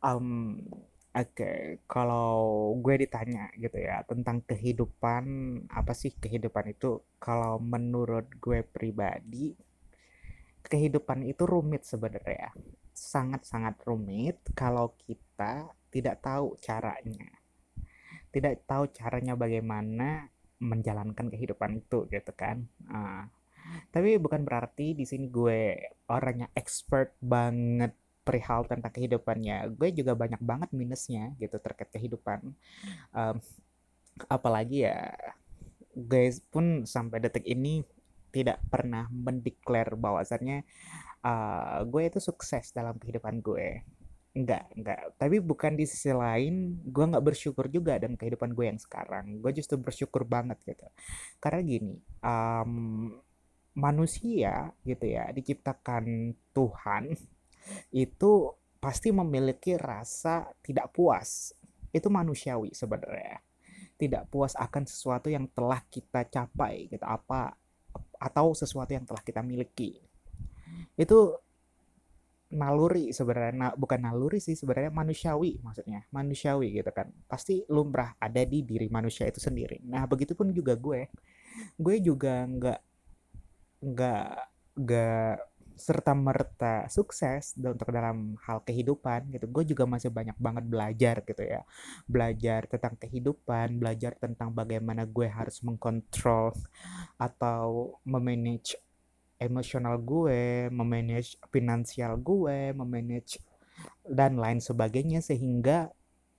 Um, oke, kalau gue ditanya gitu ya tentang kehidupan, apa sih kehidupan itu? Kalau menurut gue pribadi, kehidupan itu rumit sebenarnya. Sangat-sangat rumit kalau kita tidak tahu caranya. Tidak tahu caranya bagaimana menjalankan kehidupan itu gitu kan. Ah, tapi bukan berarti di sini gue orangnya expert banget perihal tentang kehidupannya. Gue juga banyak banget minusnya gitu terkait kehidupan. Um, apalagi ya guys pun sampai detik ini tidak pernah mendeklar bahwasannya uh, gue itu sukses dalam kehidupan gue. Enggak, enggak. Tapi bukan di sisi lain, gue nggak bersyukur juga dengan kehidupan gue yang sekarang. Gue justru bersyukur banget gitu. Karena gini, um, manusia gitu ya diciptakan Tuhan itu pasti memiliki rasa tidak puas. Itu manusiawi sebenarnya. Tidak puas akan sesuatu yang telah kita capai gitu apa atau sesuatu yang telah kita miliki. Itu naluri sebenarnya nah, bukan naluri sih sebenarnya manusiawi maksudnya manusiawi gitu kan pasti lumrah ada di diri manusia itu sendiri nah begitupun juga gue gue juga nggak nggak nggak serta merta sukses untuk dalam hal kehidupan gitu. Gue juga masih banyak banget belajar gitu ya. Belajar tentang kehidupan belajar tentang bagaimana gue harus mengkontrol atau memanage emosional gue memanage finansial gue memanage dan lain sebagainya sehingga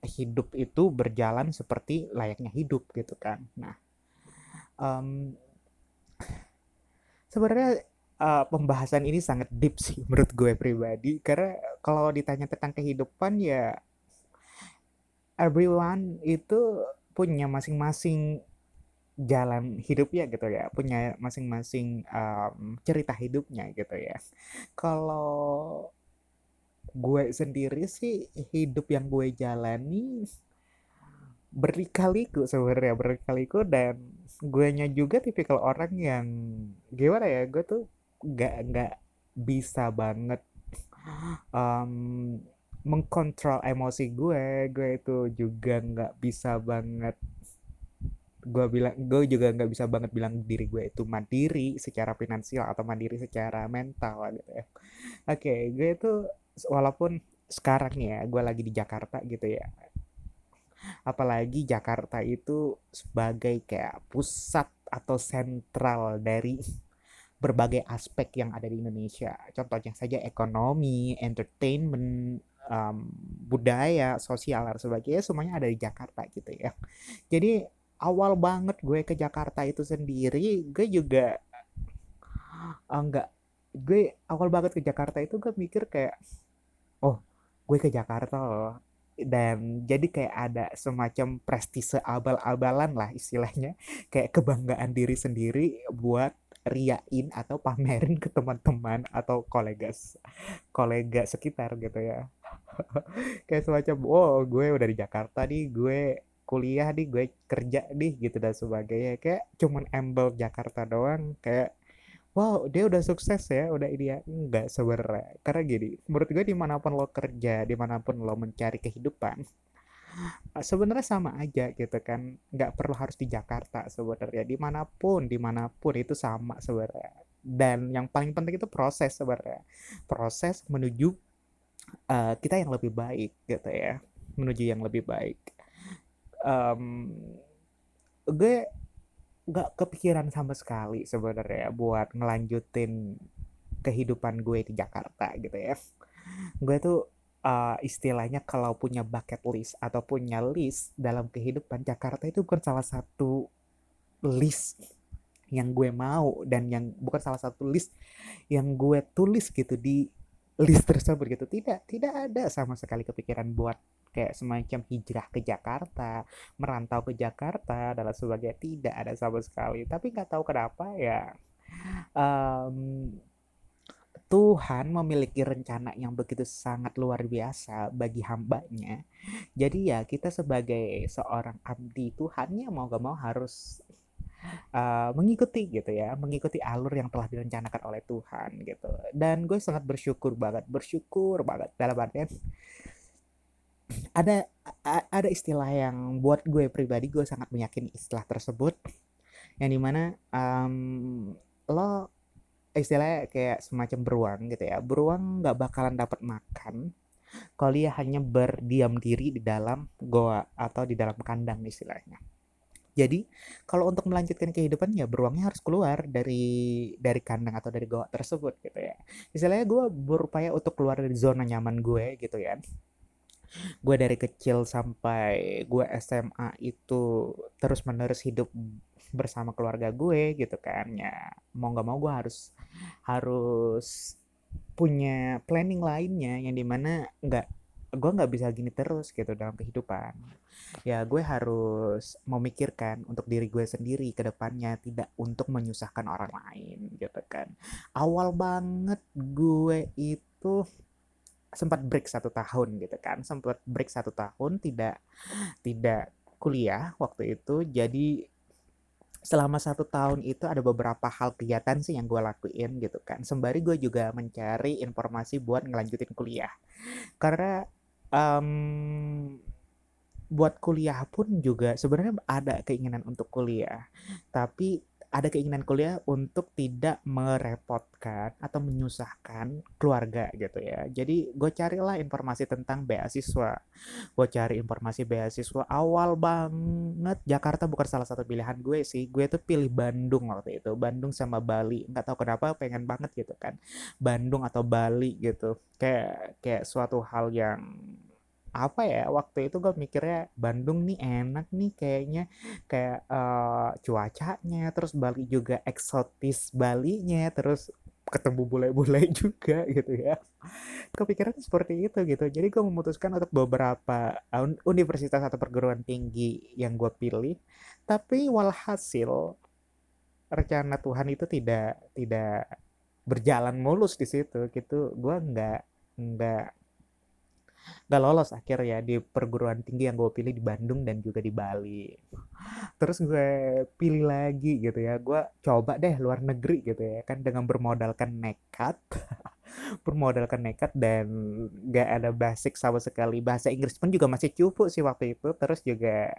hidup itu berjalan seperti layaknya hidup gitu kan. Nah um, sebenarnya uh, pembahasan ini sangat deep sih menurut gue pribadi. Karena kalau ditanya tentang kehidupan ya everyone itu punya masing-masing jalan hidupnya gitu ya. Punya masing-masing um, cerita hidupnya gitu ya. Kalau gue sendiri sih hidup yang gue jalani berlikaliku sebenarnya berlikaliku dan gue nya juga tipikal orang yang gimana ya gue tuh nggak nggak bisa banget um, mengkontrol emosi gue. Gue itu juga nggak bisa banget gue bilang gue juga nggak bisa banget bilang diri gue itu mandiri secara finansial atau mandiri secara mental gitu ya. Oke gue itu walaupun sekarang ya gue lagi di Jakarta gitu ya. Apalagi Jakarta itu sebagai kayak pusat atau sentral dari berbagai aspek yang ada di Indonesia. Contohnya saja ekonomi, entertainment, um, budaya, sosial dan sebagainya semuanya ada di Jakarta gitu ya. Jadi awal banget gue ke Jakarta itu sendiri, gue juga enggak uh, gue awal banget ke Jakarta itu gue mikir kayak oh gue ke Jakarta loh dan jadi kayak ada semacam prestise abal-abalan lah istilahnya kayak kebanggaan diri sendiri buat riain atau pamerin ke teman-teman atau kolega kolega sekitar gitu ya. Kayak semacam oh gue udah di Jakarta nih gue kuliah nih gue kerja nih gitu dan sebagainya. Kayak cuman embel Jakarta doang kayak wow dia udah sukses ya udah ini ya. Enggak sebenarnya karena gini menurut gue di mana pun lo kerja di mana pun lo mencari kehidupan sebenarnya sama aja gitu kan. Nggak perlu harus di Jakarta sebenarnya. Di mana pun di mana pun itu sama sebenarnya. Dan yang paling penting itu proses sebenarnya. Proses menuju uh, kita yang lebih baik gitu ya. Menuju yang lebih baik. Um, gue nggak kepikiran sama sekali sebenarnya buat ngelanjutin kehidupan gue di Jakarta gitu ya. Gue tuh uh, istilahnya kalau punya bucket list atau punya list dalam kehidupan Jakarta itu bukan salah satu list yang gue mau dan yang bukan salah satu list yang gue tulis gitu di list tersebut gitu. Tidak tidak ada sama sekali kepikiran buat kayak semacam hijrah ke Jakarta merantau ke Jakarta dan sebagainya. Tidak ada sama sekali. Tapi nggak tahu kenapa ya um, Tuhan memiliki rencana yang begitu sangat luar biasa bagi hambanya. Jadi ya kita sebagai seorang abdi Tuhan ya mau gak mau harus uh, mengikuti gitu ya, mengikuti alur yang telah direncanakan oleh Tuhan gitu. Dan gue sangat bersyukur banget, bersyukur banget dalam artian ada ada istilah yang buat gue pribadi gue sangat meyakini istilah tersebut yang di mana um, lo istilahnya kayak semacam beruang gitu ya. Beruang nggak bakalan dapat makan kalau dia hanya berdiam diri di dalam goa atau di dalam kandang istilahnya. Jadi kalau untuk melanjutkan kehidupan ya beruangnya harus keluar dari dari kandang atau dari goa tersebut gitu ya. Istilahnya gue berupaya untuk keluar dari zona nyaman gue gitu ya. Gue dari kecil sampai gue SMA itu terus menerus hidup bersama keluarga gue gitu kan. Ya mau nggak mau gue harus harus punya planning lainnya yang di mana nggak gue nggak bisa gini terus gitu dalam kehidupan. Ya gue harus memikirkan untuk diri gue sendiri ke depannya tidak untuk menyusahkan orang lain gitu kan. Awal banget gue itu sempat break satu tahun gitu kan. Sempat break satu tahun tidak tidak kuliah waktu itu. Jadi selama satu tahun itu ada beberapa hal kegiatan sih yang gue lakuin gitu kan. Sembari gue juga mencari informasi buat ngelanjutin kuliah. Karena um, buat kuliah pun juga sebenarnya ada keinginan untuk kuliah. Tapi ada keinginan kuliah untuk tidak merepotkan atau menyusahkan keluarga gitu ya. Jadi gue carilah informasi tentang beasiswa. Gue cari informasi beasiswa awal banget. Jakarta bukan salah satu pilihan gue sih. Gue tuh pilih Bandung waktu itu. Bandung sama Bali. Nggak tahu kenapa pengen banget gitu kan. Bandung atau Bali gitu. Kayak kayak suatu hal yang apa ya waktu itu gue mikirnya Bandung nih enak nih kayaknya kayak uh, cuacanya terus Bali juga eksotis Balinya terus ketemu bule-bule juga gitu ya. Kepikiran seperti itu gitu. Jadi gue memutuskan untuk beberapa universitas atau perguruan tinggi yang gue pilih. Tapi walhasil rencana Tuhan itu tidak tidak berjalan mulus di situ gitu. Gue nggak nggak gak lolos akhirnya di perguruan tinggi yang gue pilih di Bandung dan juga di Bali. Terus gue pilih lagi gitu ya. Gue coba deh luar negeri gitu ya. Kan dengan bermodalkan nekat bermodalkan nekat dan gak ada basic sama sekali. Bahasa Inggris pun juga masih cukup sih waktu itu. Terus juga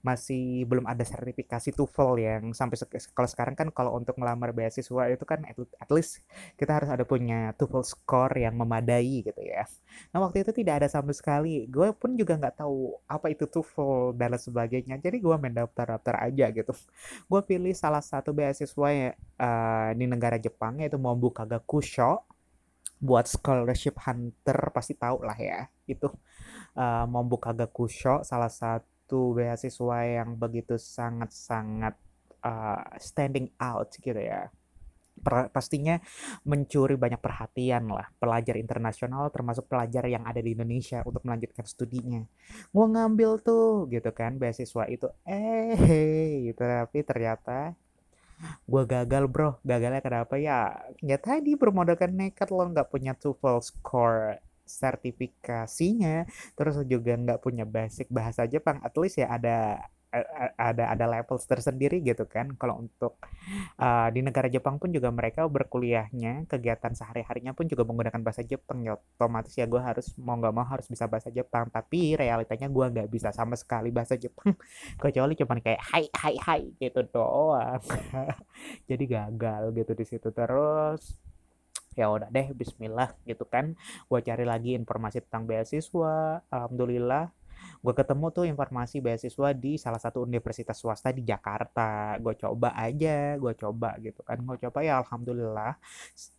masih belum ada sertifikasi TOEFL yang sampai se kalau sekarang kan kalau untuk melamar beasiswa itu kan at, least kita harus ada punya TOEFL score yang memadai gitu ya. Nah waktu itu tidak ada sama sekali. Gue pun juga nggak tahu apa itu TOEFL dan sebagainya. Jadi gue main daftar-daftar aja gitu. Gue pilih salah satu beasiswa ya, uh, di negara Jepang yaitu Mombuka Gakusho buat scholarship hunter pasti tahu lah ya itu uh, Mombuka Gakusho salah satu satu beasiswa yang begitu sangat-sangat uh, standing out gitu ya. Per, pastinya mencuri banyak perhatian lah pelajar internasional termasuk pelajar yang ada di Indonesia untuk melanjutkan studinya. Gue ngambil tuh gitu kan beasiswa itu eh hey, gitu. Tapi ternyata gue gagal bro. Gagalnya kenapa? Ya ya tadi bermodalkan nekat lo nggak punya TOEFL score sertifikasinya terus juga nggak punya basic bahasa Jepang at least ya ada ada ada levels tersendiri gitu kan. Kalau untuk uh, di negara Jepang pun juga mereka berkuliahnya kegiatan sehari harinya pun juga menggunakan bahasa Jepang ya. Otomatis ya gue harus mau nggak mau harus bisa bahasa Jepang. Tapi realitanya gue nggak bisa sama sekali bahasa Jepang. Kecuali cuma kayak hai hai hai gitu doang. Jadi gagal gitu di situ. Terus ya udah deh Bismillah gitu kan. Gue cari lagi informasi tentang beasiswa Alhamdulillah gue ketemu tuh informasi beasiswa di salah satu universitas swasta di Jakarta. Gue coba aja gue coba gitu kan. Gue coba ya alhamdulillah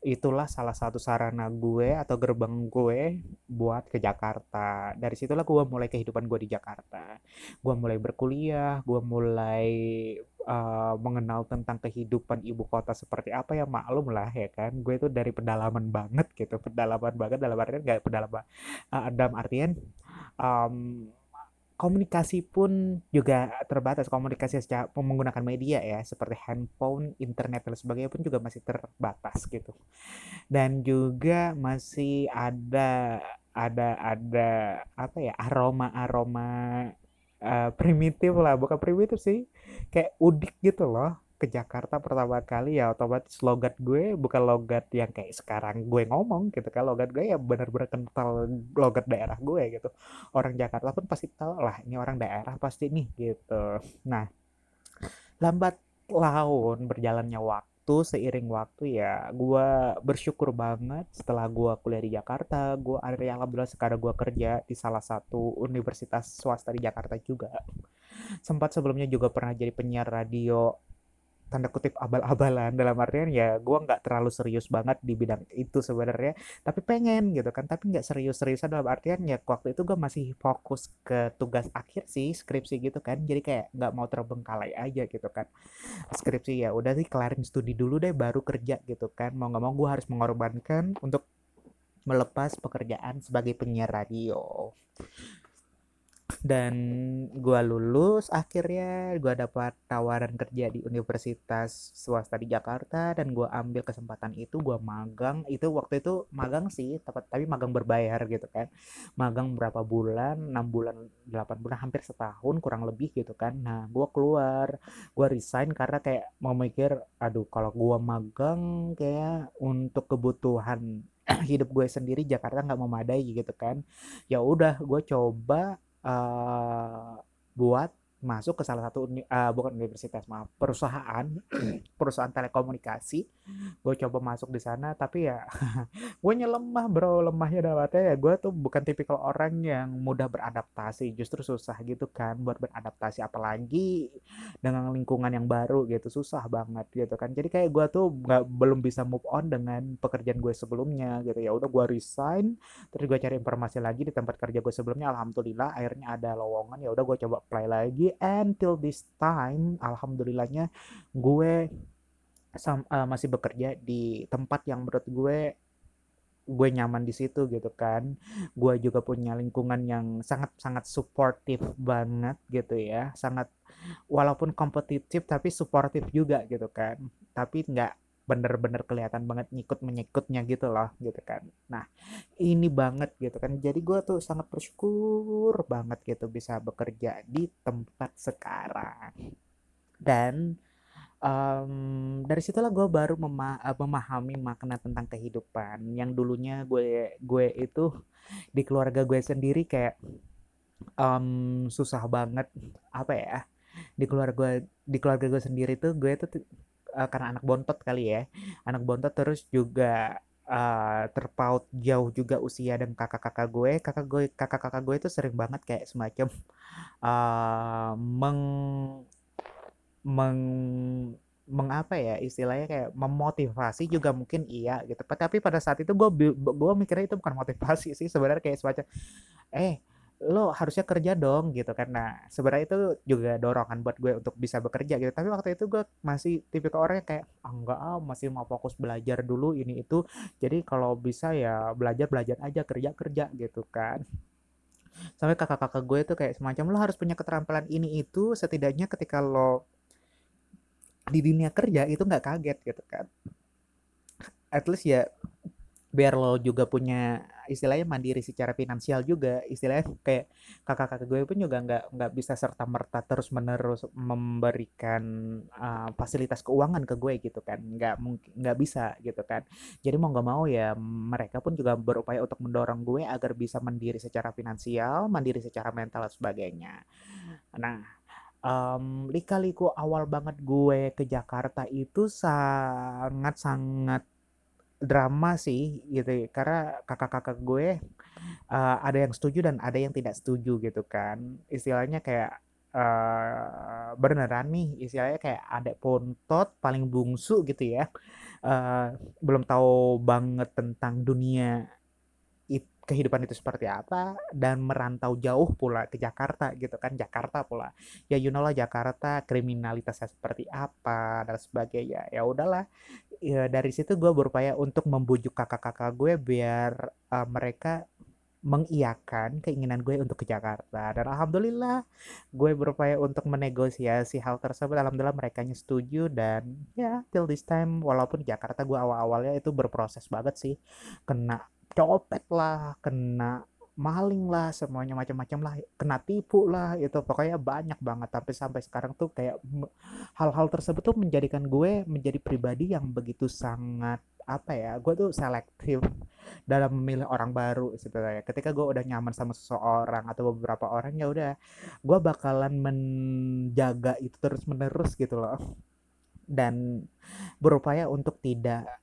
itulah salah satu sarana gue atau gerbang gue buat ke Jakarta. Dari situlah gue mulai kehidupan gue di Jakarta. Gue mulai berkuliah gue mulai uh, mengenal tentang kehidupan ibu kota seperti apa ya maklum lah ya kan. Gue itu dari pedalaman banget gitu pedalaman banget dalam artian gak pedalaman uh, dalam artian um, komunikasi pun juga terbatas komunikasi secara menggunakan media ya seperti handphone, internet dan sebagainya pun juga masih terbatas gitu. Dan juga masih ada ada ada apa ya aroma aroma uh, primitif lah bukan primitif sih kayak udik gitu loh ke Jakarta pertama kali ya otomatis logat gue bukan logat yang kayak sekarang gue ngomong gitu kan logat gue ya benar-benar kental logat daerah gue gitu. Orang Jakarta pun pasti tahu lah ini orang daerah pasti nih gitu. Nah lambat laun berjalannya waktu seiring waktu ya gue bersyukur banget setelah gue kuliah di Jakarta gue alhamdulillah sekarang gue kerja di salah satu universitas swasta di Jakarta juga. Sempat sebelumnya juga pernah jadi penyiar radio tanda kutip abal-abalan dalam artian ya gue nggak terlalu serius banget di bidang itu sebenarnya tapi pengen gitu kan tapi nggak serius-seriusan dalam artian ya waktu itu gue masih fokus ke tugas akhir sih skripsi gitu kan jadi kayak nggak mau terbengkalai aja gitu kan. Skripsi ya udah sih kelarin studi dulu deh baru kerja gitu kan. Mau nggak mau gue harus mengorbankan untuk melepas pekerjaan sebagai penyiar radio dan gue lulus akhirnya gue dapat tawaran kerja di universitas swasta di Jakarta dan gue ambil kesempatan itu gue magang. Itu waktu itu magang sih tepat tapi magang berbayar gitu kan. Magang berapa bulan? Enam bulan delapan bulan hampir setahun kurang lebih gitu kan. Nah gue keluar gue resign karena kayak mau mikir aduh kalau gue magang kayak untuk kebutuhan hidup gue sendiri Jakarta nggak memadai gitu kan. Ya udah gue coba uh, buat masuk ke salah satu uh, bukan universitas maaf perusahaan perusahaan telekomunikasi. Gue coba masuk di sana tapi ya gue lemah bro. Lemahnya dapatnya ya gue tuh bukan tipikal orang yang mudah beradaptasi. Justru susah gitu kan buat beradaptasi apalagi dengan lingkungan yang baru gitu. Susah banget gitu kan. Jadi kayak gue tuh nggak belum bisa move on dengan pekerjaan gue sebelumnya gitu. Ya udah gue resign terus gue cari informasi lagi di tempat kerja gue sebelumnya. Alhamdulillah akhirnya ada lowongan. Ya udah gue coba apply lagi until this time alhamdulillahnya gue sam, uh, masih bekerja di tempat yang menurut gue gue nyaman di situ gitu kan. Gue juga punya lingkungan yang sangat sangat suportif banget gitu ya. Sangat walaupun kompetitif tapi suportif juga gitu kan. Tapi nggak bener-bener kelihatan banget nyikut menyikutnya gitu loh gitu kan. Nah ini banget gitu kan. Jadi gue tuh sangat bersyukur banget gitu bisa bekerja di tempat sekarang. Dan um, dari situlah gue baru mema eh, memahami makna tentang kehidupan. Yang dulunya gue gue itu di keluarga gue sendiri kayak um, susah banget apa ya di keluarga gue di keluarga gue sendiri tuh gue tuh uh, karena anak bontot kali ya. Anak bontot terus juga uh, terpaut jauh juga usia dan kakak-kakak gue. Kakak gue kakak-kakak gue itu sering banget kayak semacam uh, meng meng mengapa ya istilahnya kayak memotivasi juga mungkin iya gitu. Tapi pada saat itu gue gue mikirnya itu bukan motivasi sih sebenarnya kayak semacam eh lo harusnya kerja dong gitu karena sebenarnya itu juga dorongan buat gue untuk bisa bekerja gitu. Tapi waktu itu gue masih tipikal orangnya kayak ah, enggak ah masih mau fokus belajar dulu ini itu. Jadi kalau bisa ya belajar belajar aja kerja kerja gitu kan. Sampai kakak-kakak gue itu kayak semacam lo harus punya keterampilan ini itu setidaknya ketika lo di dunia kerja itu nggak kaget gitu kan. At least ya biar lo juga punya istilahnya mandiri secara finansial juga istilahnya kayak kakak-kakak gue pun juga nggak nggak bisa serta merta terus menerus memberikan uh, fasilitas keuangan ke gue gitu kan. Nggak mungkin nggak bisa gitu kan. Jadi mau nggak mau ya mereka pun juga berupaya untuk mendorong gue agar bisa mandiri secara finansial mandiri secara mental dan sebagainya. Nah um, lika-liku awal banget gue ke Jakarta itu sangat-sangat drama sih gitu ya, karena kakak-kakak gue uh, ada yang setuju dan ada yang tidak setuju gitu kan. Istilahnya kayak uh, beneran nih istilahnya kayak ada pontot paling bungsu gitu ya. Uh, belum tahu banget tentang dunia kehidupan itu seperti apa dan merantau jauh pula ke Jakarta gitu kan Jakarta pula. Ya you know lah Jakarta kriminalitasnya seperti apa dan sebagainya. Ya udahlah ya, dari situ gue berupaya untuk membujuk kakak-kakak gue biar uh, mereka mengiyakan keinginan gue untuk ke Jakarta. Dan alhamdulillah gue berupaya untuk menegosiasi hal tersebut. Alhamdulillah mereka setuju dan ya till this time walaupun Jakarta gue awal-awalnya itu berproses banget sih kena copet lah kena maling lah semuanya macam-macam lah kena tipu lah itu pokoknya banyak banget tapi sampai sekarang tuh kayak hal-hal tersebut tuh menjadikan gue menjadi pribadi yang begitu sangat apa ya gue tuh selektif dalam memilih orang baru sebenarnya. Ketika gue udah nyaman sama seseorang atau beberapa orang ya udah gue bakalan menjaga itu terus menerus gitu loh. Dan berupaya untuk tidak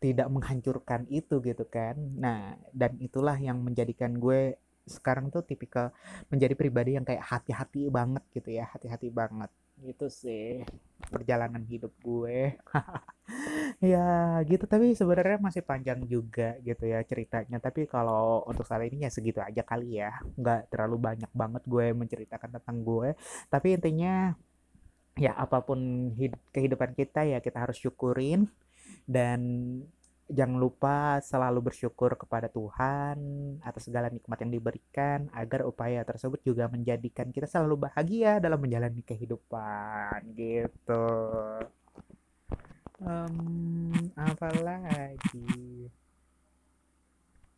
tidak menghancurkan itu gitu kan. Nah dan itulah yang menjadikan gue sekarang tuh tipikal menjadi pribadi yang kayak hati-hati banget gitu ya hati-hati banget. Itu sih perjalanan hidup gue. Ya gitu. Tapi sebenarnya masih panjang juga gitu ya ceritanya. Tapi kalau untuk saat ini ya segitu aja kali ya. Nggak terlalu banyak banget gue menceritakan tentang gue. Tapi intinya ya apa pun kehidupan kita ya kita harus syukurin dan jangan lupa selalu bersyukur kepada Tuhan atas segala nikmat yang diberikan agar upaya tersebut juga menjadikan kita selalu bahagia dalam menjalani kehidupan gitu. Um, apa lagi